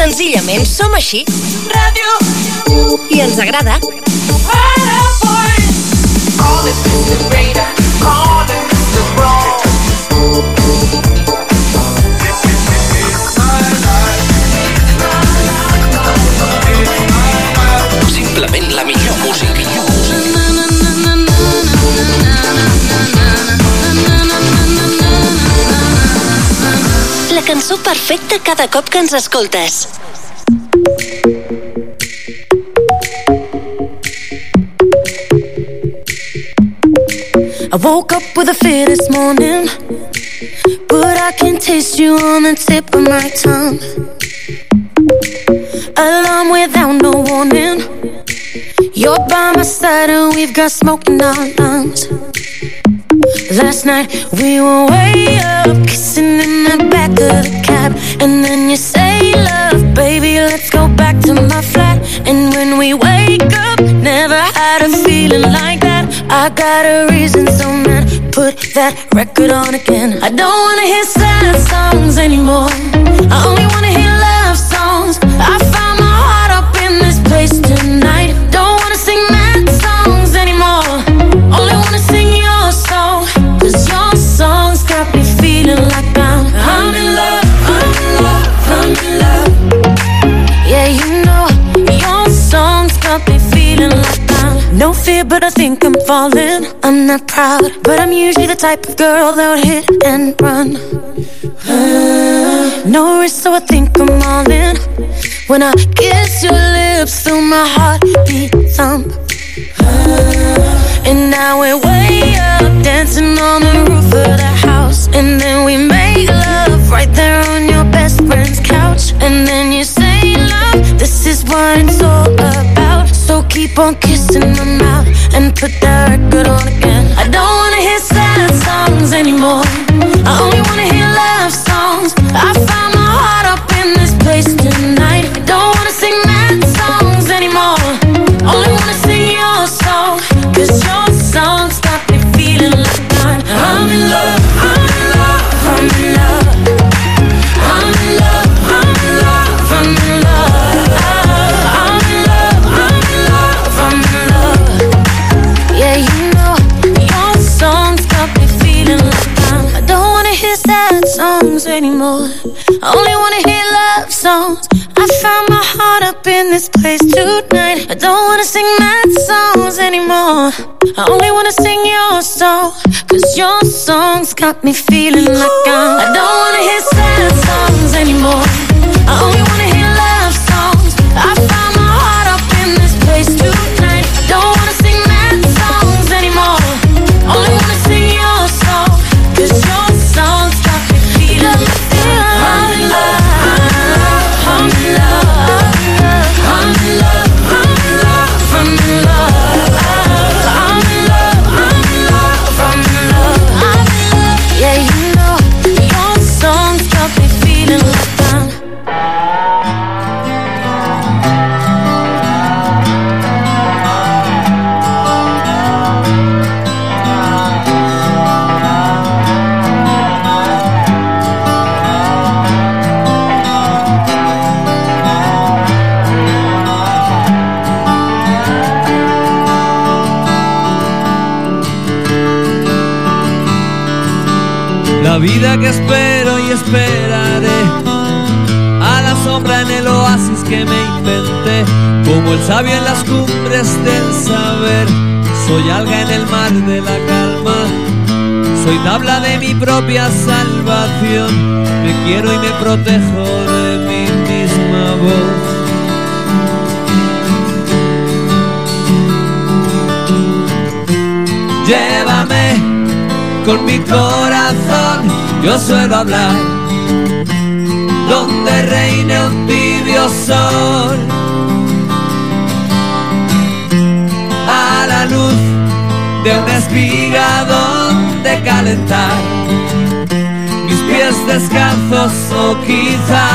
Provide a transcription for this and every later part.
Senzillament som així. Ràdio. I ens agrada. All the La cançó perfecta cada cop que ens escoltes. I woke up with a fear this morning, but I can taste you on the tip of my tongue. Alarm without no warning. You're by my side and we've got smoke in our lungs. Last night we were way up, kissing in the back of the cab, and then you say, "Love, baby, let's go back to my flat." And when we wake up, never had a feeling like that. I got a reason, so man, put that record on again. I don't wanna hear sad songs anymore. I only wanna hear but I think I'm falling. I'm not proud, but I'm usually the type of girl that would hit and run. Ah, no risk, so I think I'm all in. When I kiss your lips, feel my heartbeat thump. Ah, and now we're way up, dancing on the roof of the house. And then we make love right there on your best friend's couch. And then you say, Love, this is what keep on kissing my mouth and put that record on again. I don't wanna hear sad songs anymore. I only wanna hear love songs. This place tonight. I don't wanna sing mad songs anymore. I only wanna sing your song. Cause your songs got me feeling like I'm. I don't wanna hear sad songs anymore. Vida que espero y esperaré a la sombra en el oasis que me inventé, como el sabio en las cumbres del saber. Soy alga en el mar de la calma, soy tabla de mi propia salvación. Me quiero y me protejo de mi misma voz. Llévame con mi corazón, yo suelo hablar, donde reine un tibio sol, a la luz de una espiga donde calentar mis pies descalzos o quizá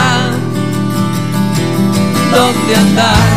donde andar.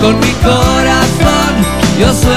con mi corazón. Yo soy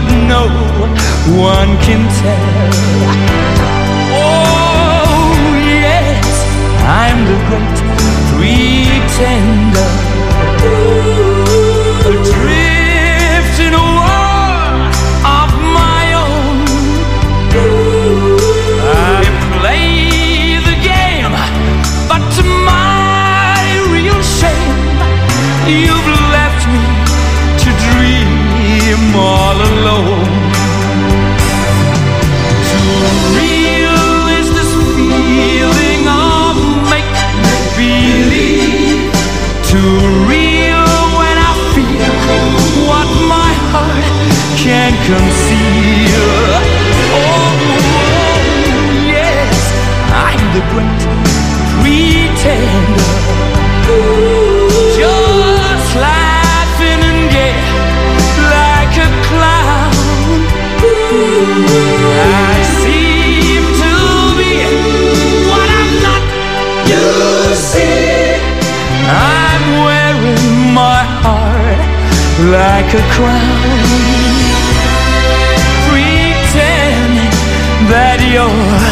but no one can tell. Oh, yes, I'm the great pretender. conceal. Oh, yes, I'm the great pretender. Just laughing and like a clown. I seem to be what I'm not. You see, I'm wearing my heart like a crown. your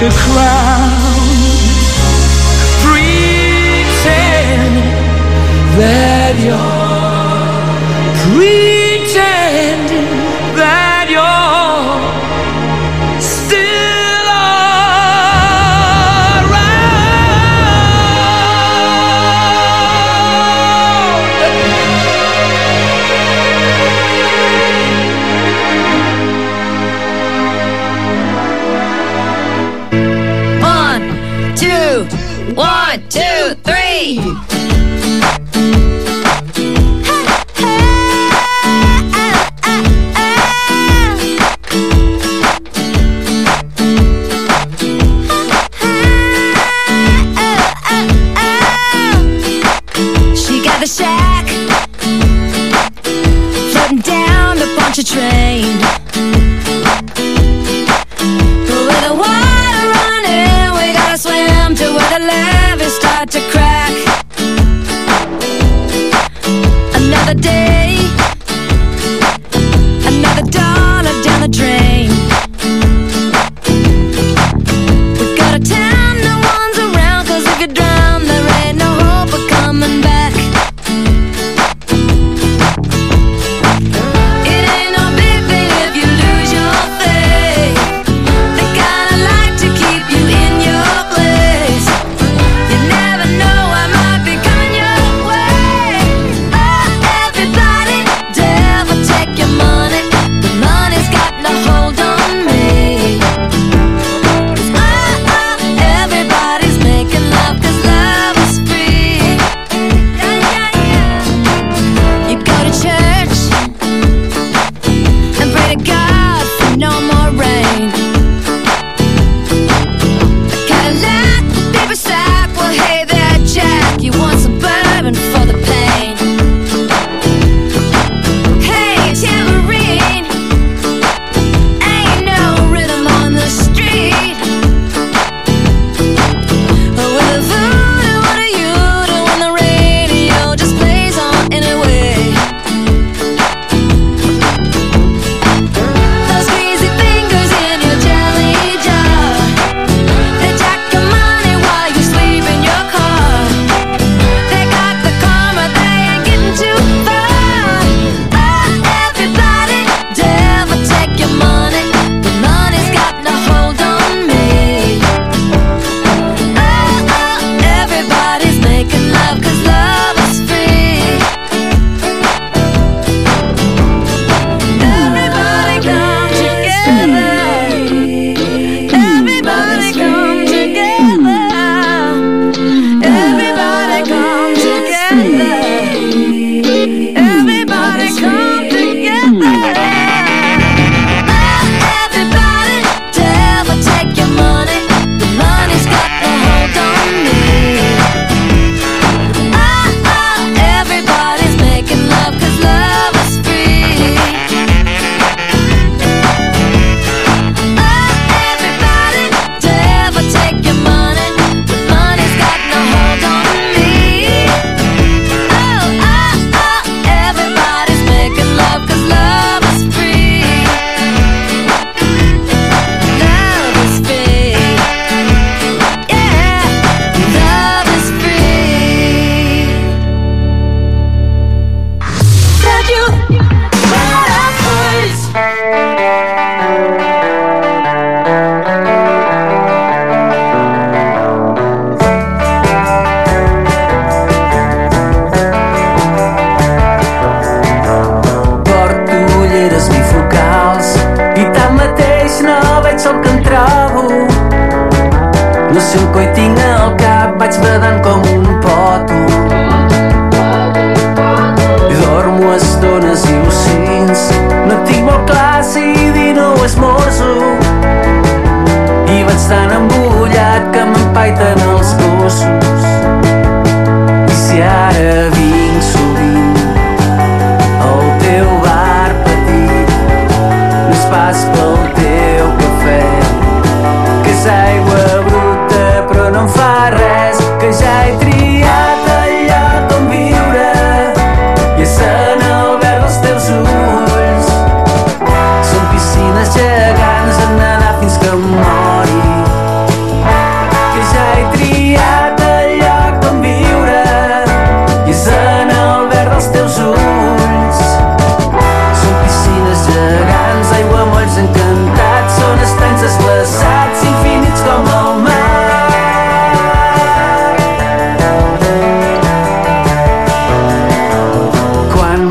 a cry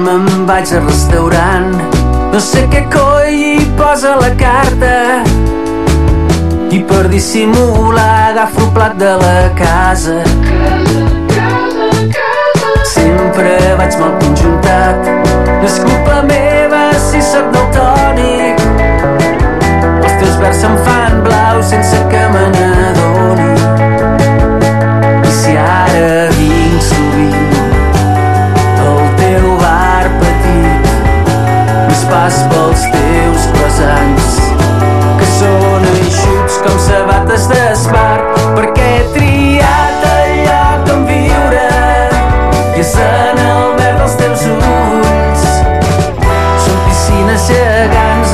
me'n vaig al restaurant. No sé què coi hi posa la carta. I per dissimular agafo el plat de la casa. Sempre vaig mal conjuntat. No és culpa meva si sóc del tònic els teus vers se'm fan blau sense que me n'adoni. I si ara pas pels teus pesants que són eixuts com sabates d'espar perquè he triat el lloc on viure i és en el verd dels teus ulls? Són piscines gegants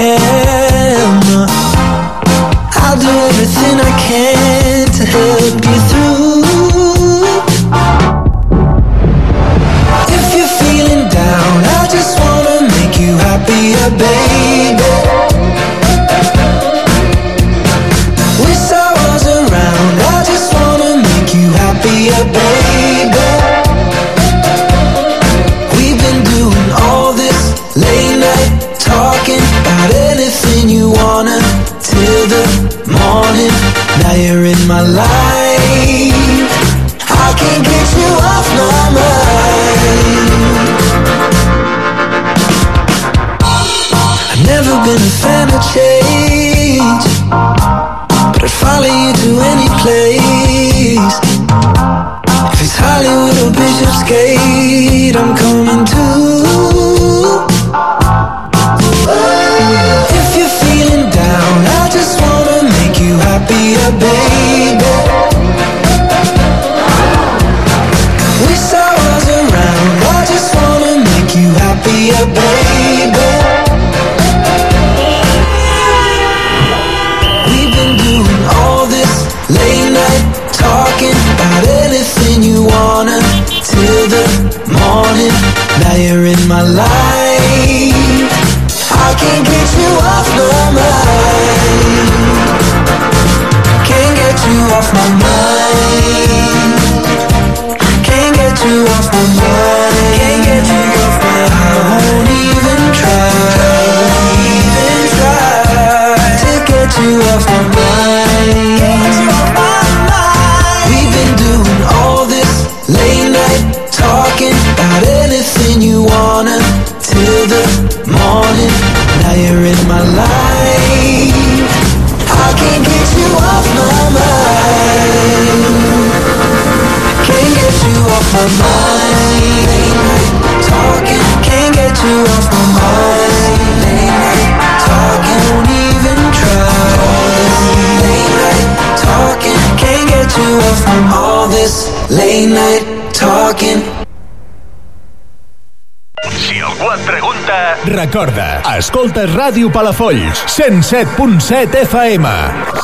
can. I'll do everything I can to help you through. If you're feeling down I just wanna make you happier, baby Recorda, escolta Ràdio Palafolls, 107.7 FM.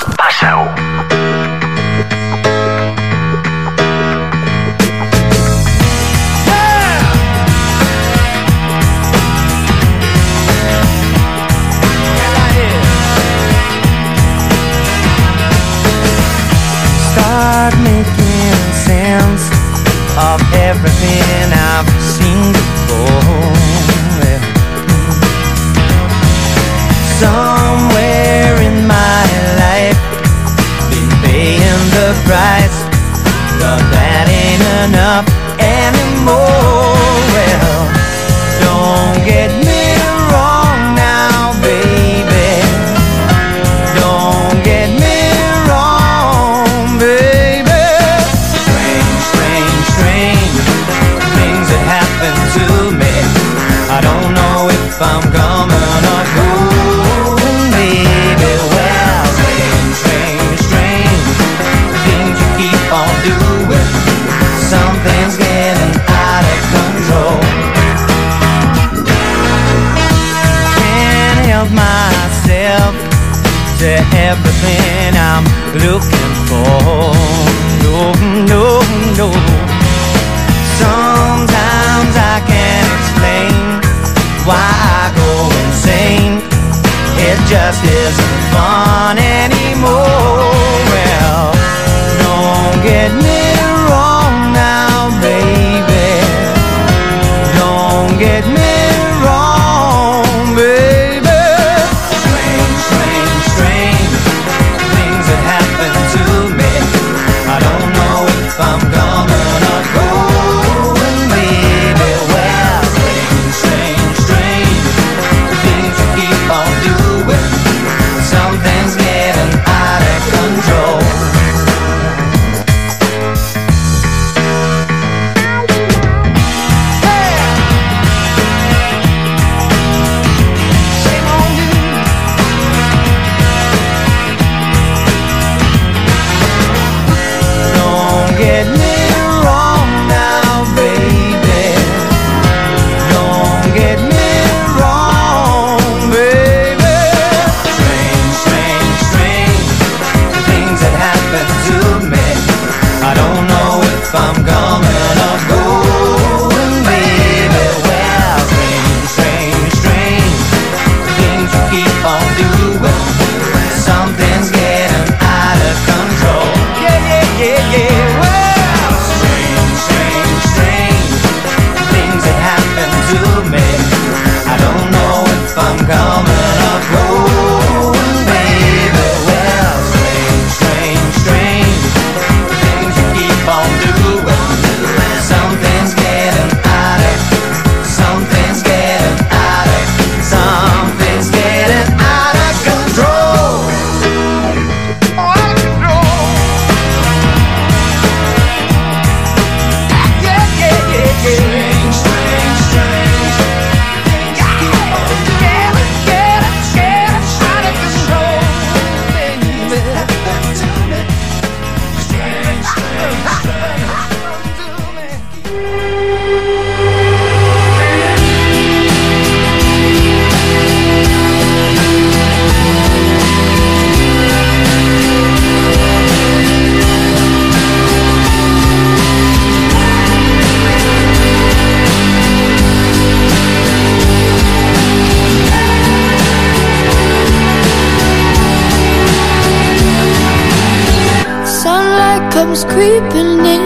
creeping in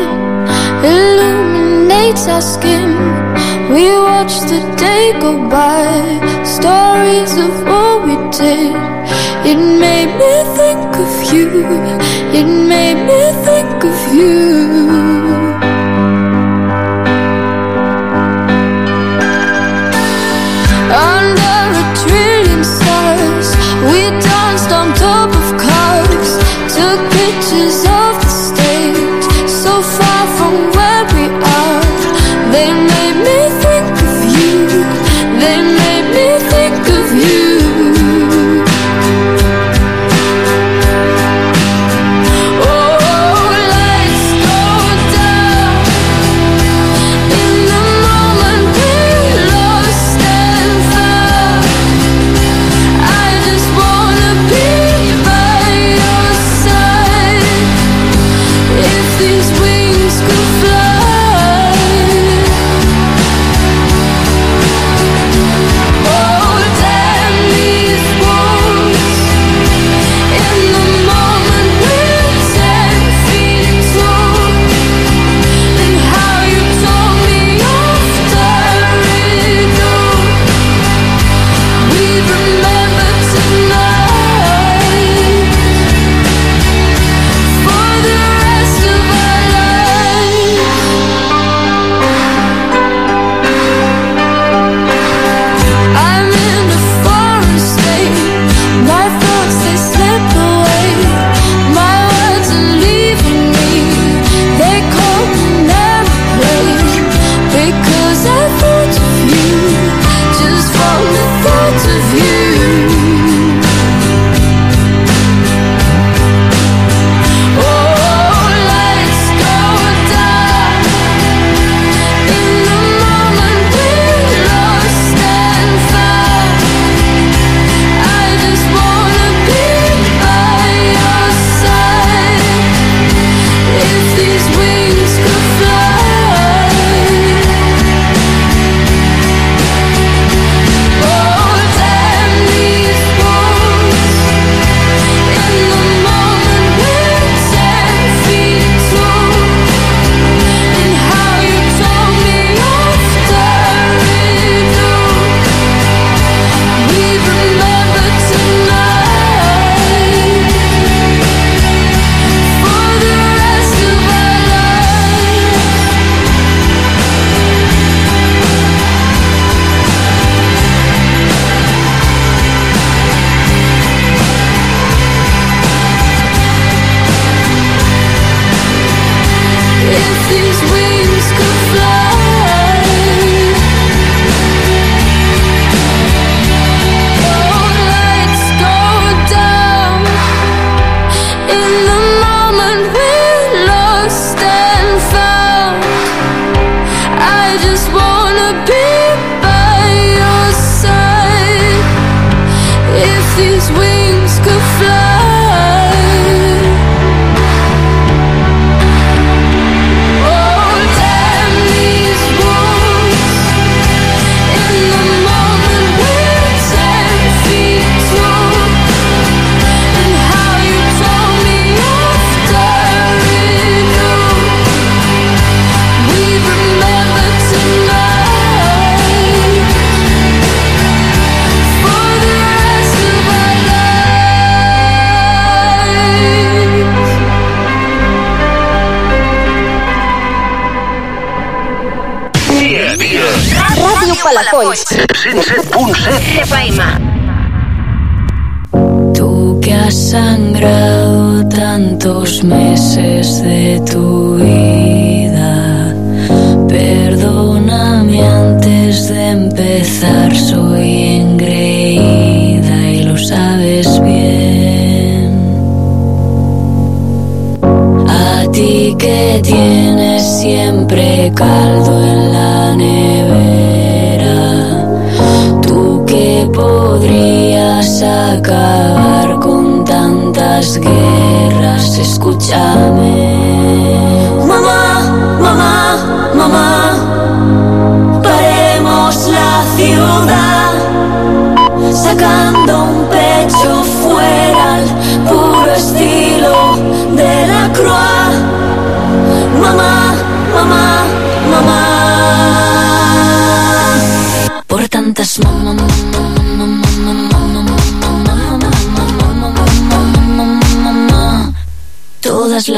illuminates our skin. We watch the day go by, stories of what we did. It made me think of you, it made me think of you.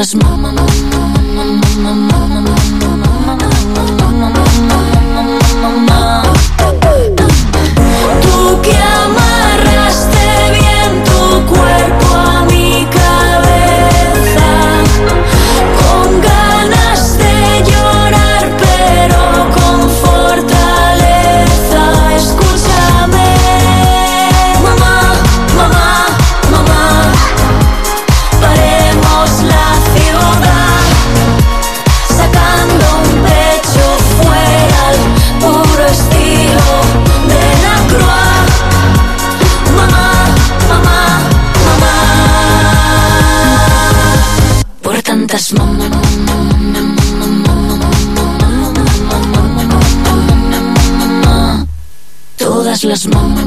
Todas las mamá. Las mamás.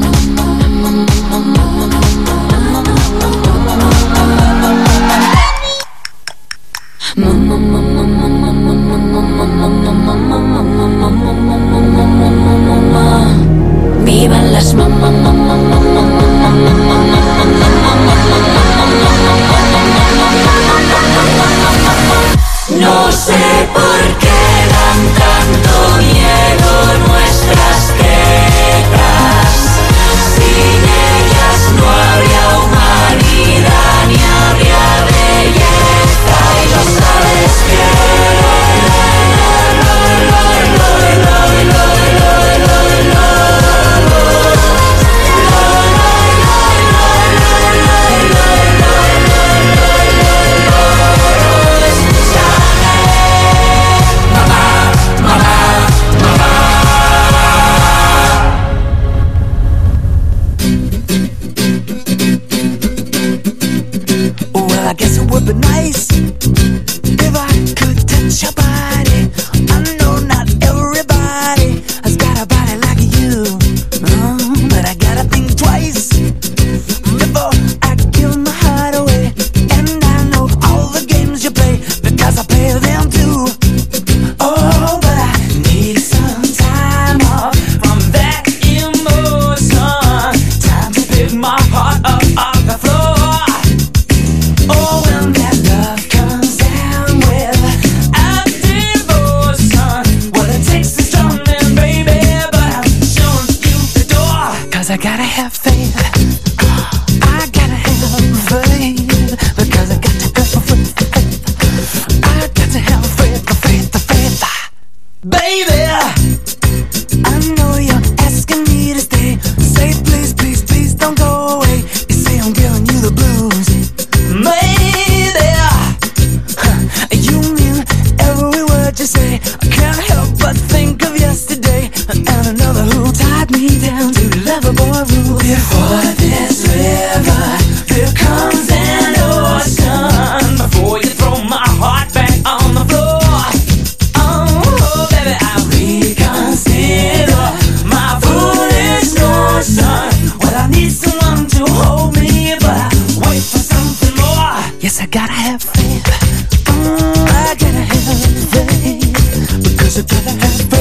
cada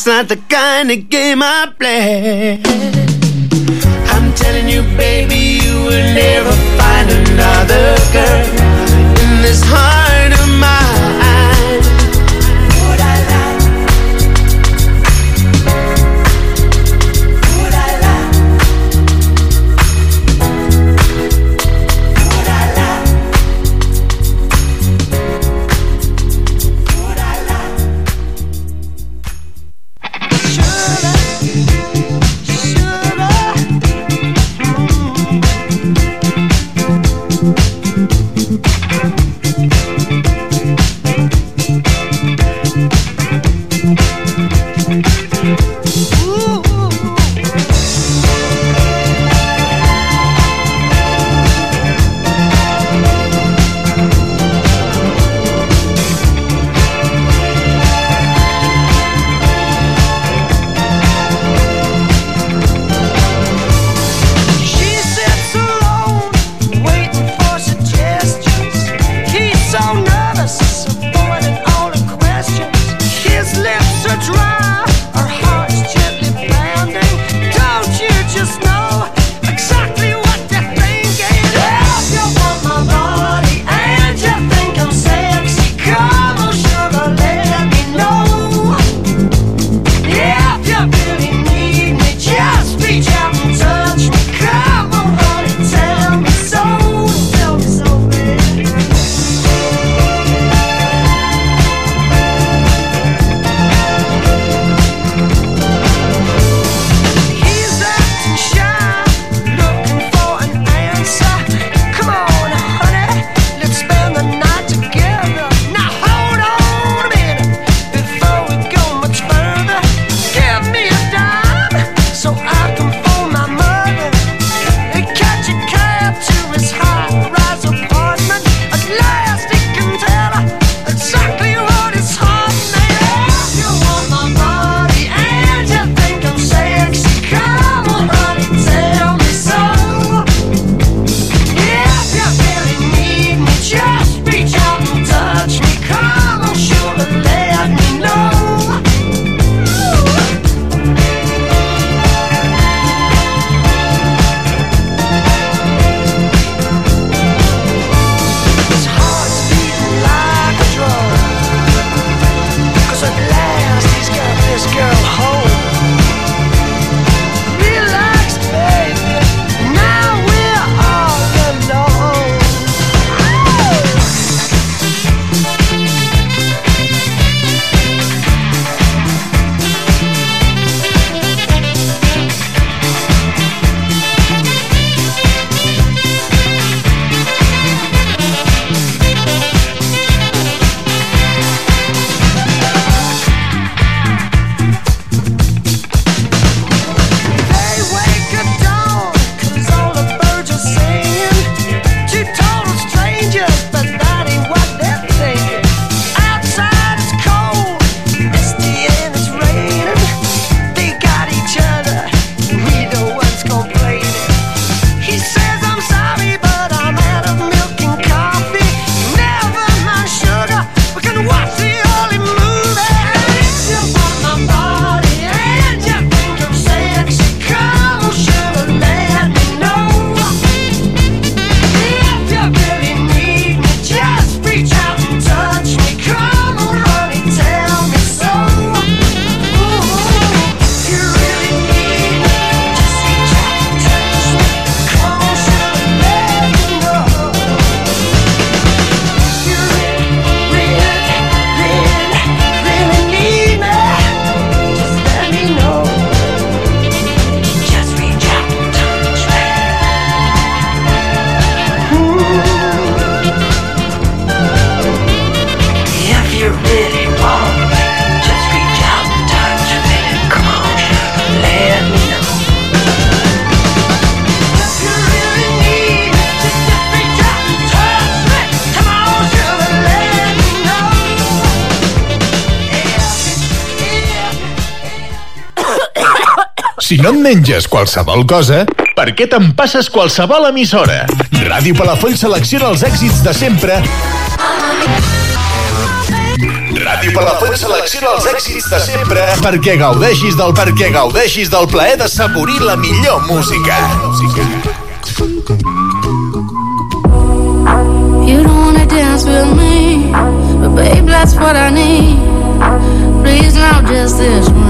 That's not the Si no et menges qualsevol cosa, per què te'n passes qualsevol emissora? Ràdio Palafolls selecciona els èxits de sempre Ràdio Palafolls selecciona els èxits de sempre perquè gaudeixis del perquè gaudeixis del plaer de saborir la millor música. You don't wanna dance with me, but babe, that's what I need. Please now, just this once.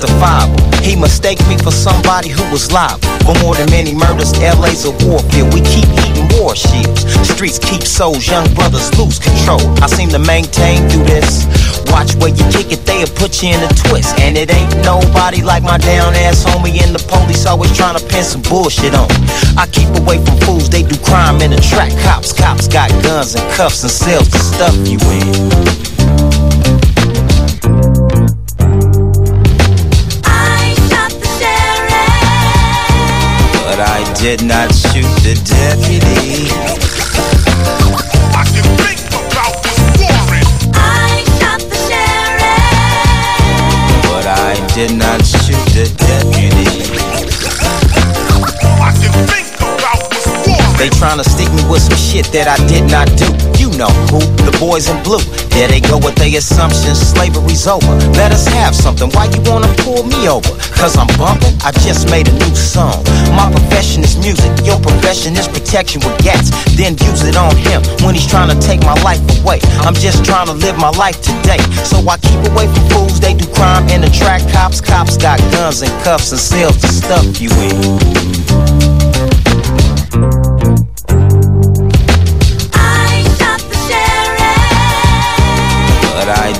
Justifiable. He mistaked me for somebody who was liable. For more than many murders, LA's a warfield. We keep eating war shields. Streets keep souls, young brothers lose control. I seem to maintain through this. Watch where you kick it, they'll put you in a twist. And it ain't nobody like my down ass homie. And the police always trying to pin some bullshit on. I keep away from fools, they do crime in the track. Cops, cops got guns and cuffs and cells to stuff you in. Did not shoot the deputy. I shot the sheriff. But I did not shoot the deputy. They tryna stick me with some shit that I did not do. You know who? The boys in blue. There they go with their assumptions. Slavery's over. Let us have something. Why you wanna pull me over? Cause I'm bumping? I just made a new song. My profession is music. Your profession is protection with gats. Then use it on him when he's trying to take my life away. I'm just trying to live my life today. So I keep away from fools. They do crime and attract cops. Cops got guns and cuffs and cells to stuff you in.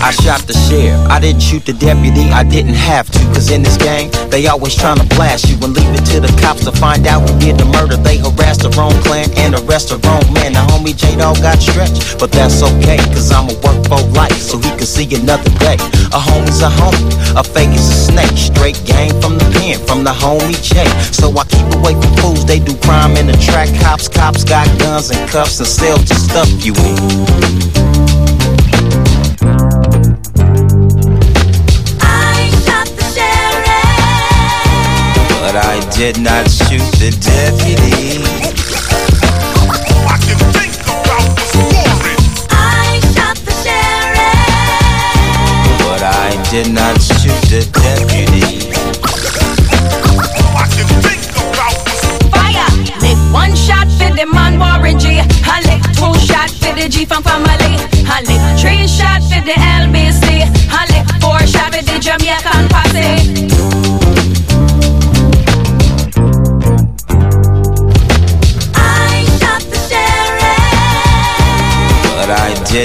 I shot the sheriff. I didn't shoot the deputy. I didn't have to. Cause in this gang, they always trying to blast you and leave it to the cops to find out who did the murder. They harassed the wrong clan and arrest the wrong man. The homie J Dog got stretched, but that's okay. Cause I'ma work for life so he can see another day. A homie's a homie, a fake is a snake. Straight game from the pen, from the homie J. So I keep away from fools. They do crime and attract cops. Cops got guns and cuffs and sell to stuff you in. But I did not shoot the deputy. But I did not shoot the deputy. Fire! Lick one shot for the man Warren G. I lick two shot for the G from family. I lick three shot for the LBC. I lick four shot for the Jamaican posse.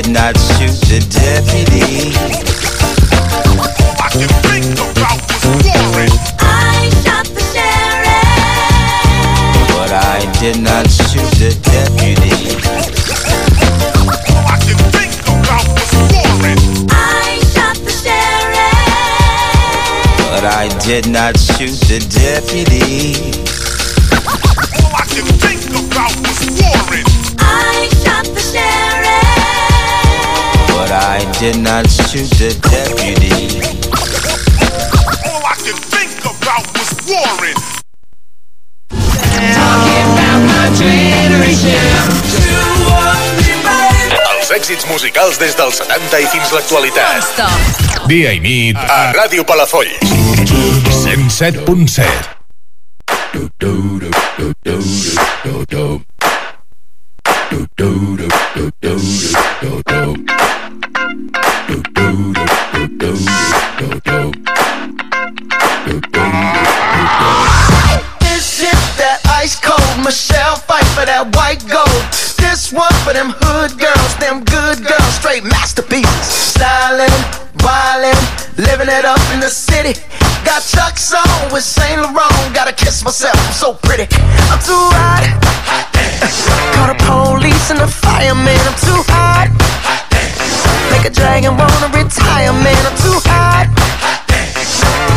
Did not shoot the deputy. But I did not shoot the deputy. I shot the sheriff, But I did not shoot the deputy. Did not shoot the deputy. All I can think about was Warren. Els èxits musicals des dels 70 i fins l'actualitat. Dia i nit a Ràdio Palafolls. 107.7. This is that ice cold Michelle Pfeiffer that white gold. This one for them hood girls, them good girls, straight masterpieces. Styling, wildin', living it up in the city. Got Chuck's on with Saint Laurent. Gotta kiss myself, I'm so pretty. I'm too hot. Call the police and the fireman. I'm too hot. Make a dragon wanna retire, man. I'm too hot.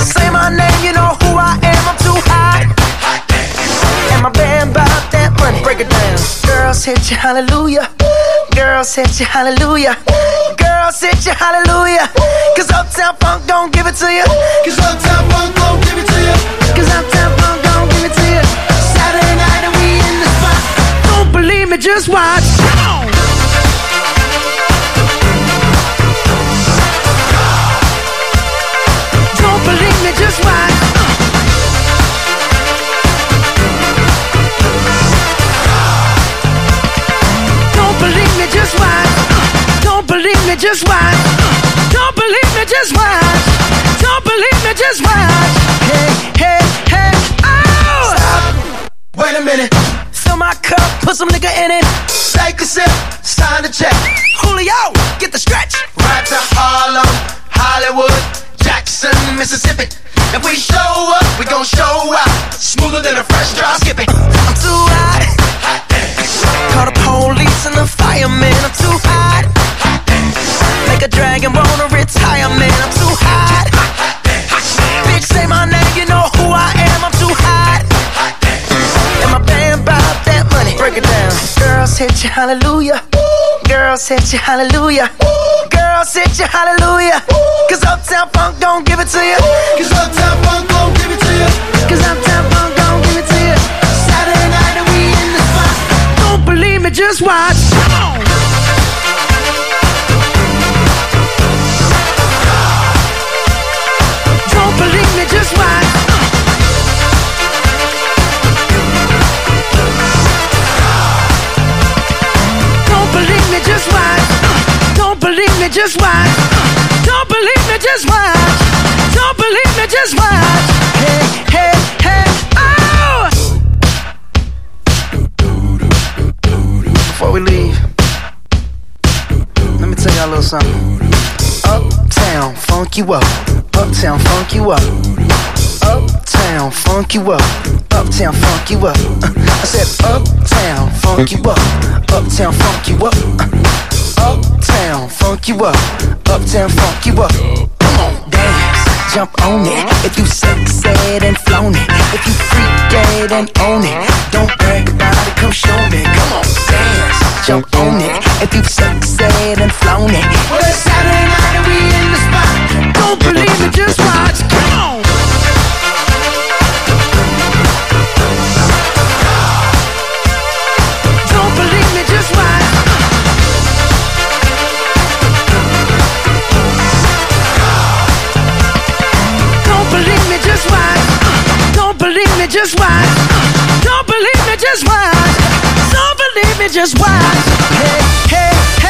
Say my name, you know who I am. I'm too hot. And my band bought that money. Break it down. Girls hit you, hallelujah. Girls hit you, hallelujah. Girls hit you, hallelujah. Cause Uptown Funk don't give it to you. Cause Uptown Funk don't give it to you. Cause Uptown just watch. Don't believe me, just watch. Don't believe me, just watch. Don't believe me, just watch. Don't believe me, just watch. Don't believe me, just watch. Hey, hey, hey, oh! Stop. Wait a minute. Fill my cup, put some nigga in it. Take a sip, sign the check. Julio, get the stretch. Right to Harlem, Hollywood, Jackson, Mississippi. If we show up, we gon' show out. Smoother than a fresh drop. Skip it. I'm too hot. Call the police and the fireman. I'm too hot. Make a dragon wanna retire, man. I'm too hot. Bitch, say my name, you know who I am. Girls hit you hallelujah. Girls hit you hallelujah. Girls hit you hallelujah. Cause Uptown Funk don't give it to you. Cause Uptown Funk don't give it to you. Cause Uptown Funk don't give it to you. Saturday night and we in the spot. Don't believe me, just watch. Me, just watch. Don't believe me, just watch. Don't believe me, just watch. Hey, hey, hey, oh! Before we leave, let me tell y'all a little something. Uptown, funk you up. Uptown, funk you up. Uptown, funk you up. Uptown, funk you up. I said, Uptown, funk you up. Uptown, funk you up. Uptown, funk you up. Uptown, funk you up. Come on, dance, jump on it. If you sexed and flown it. If you freak dead and own it. Don't brag about it, come show me. Come on, dance, jump on it. If you sexed and flown it. Well, it's Saturday night and we in the spot. Don't believe me, just watch. Just watch. Don't believe me, just watch. Don't believe me, just watch. Hey, hey, hey,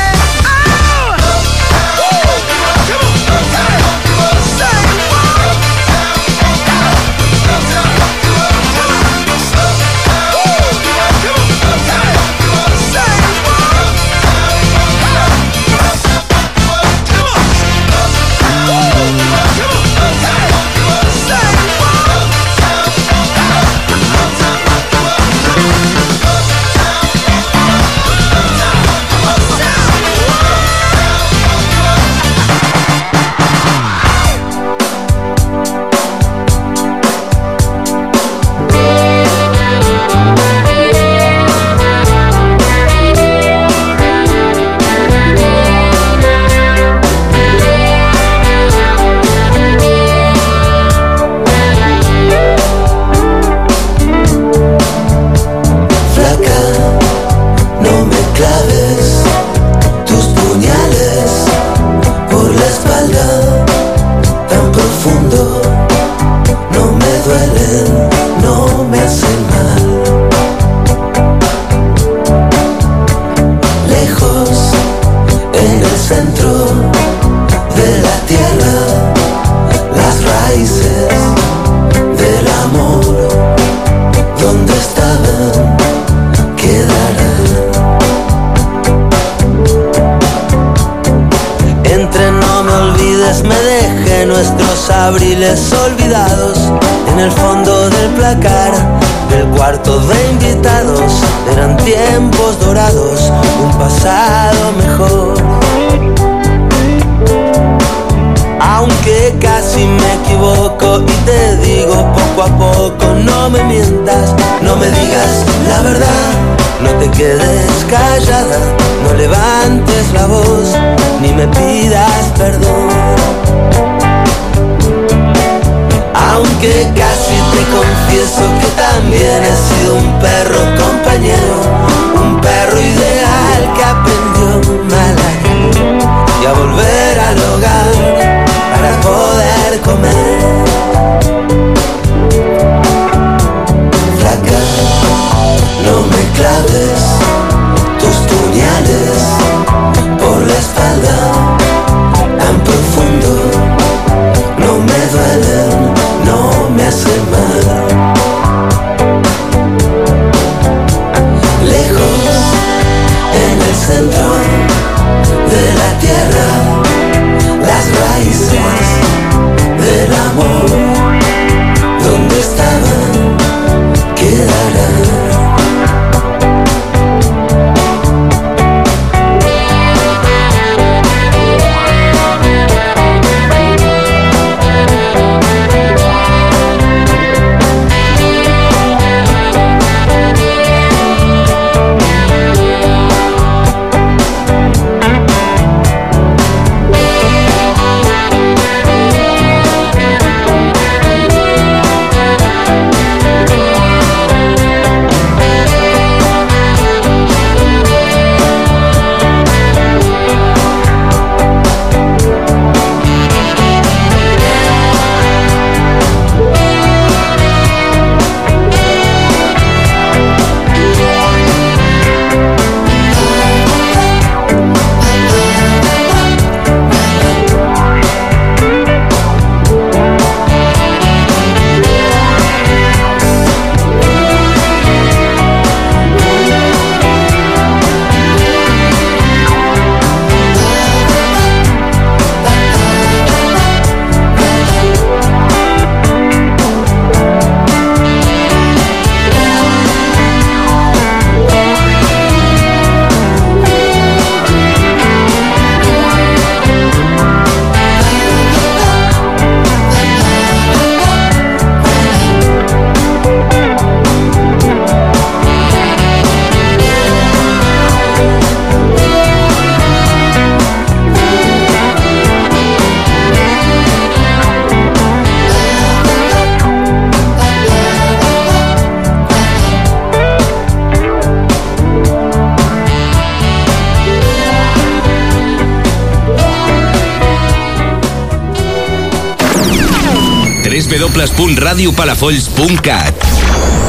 www.radiopalafolls.cat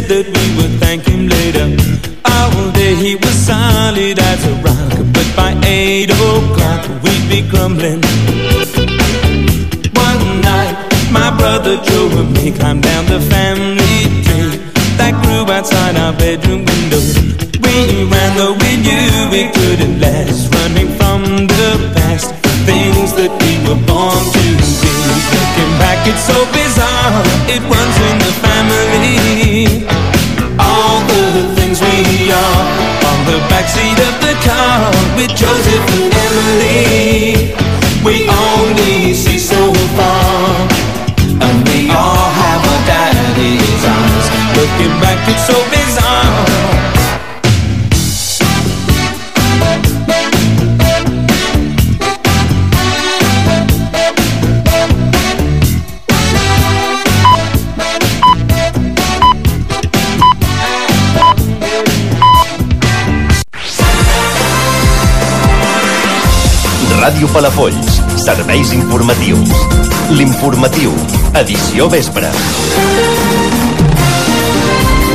said that we would thank him later. All day he was solid as a rock But by eight o'clock we'd be crumbling One night my brother Joe and me climbed Palafolls. Serveis informatius. L'informatiu. Edició vespre.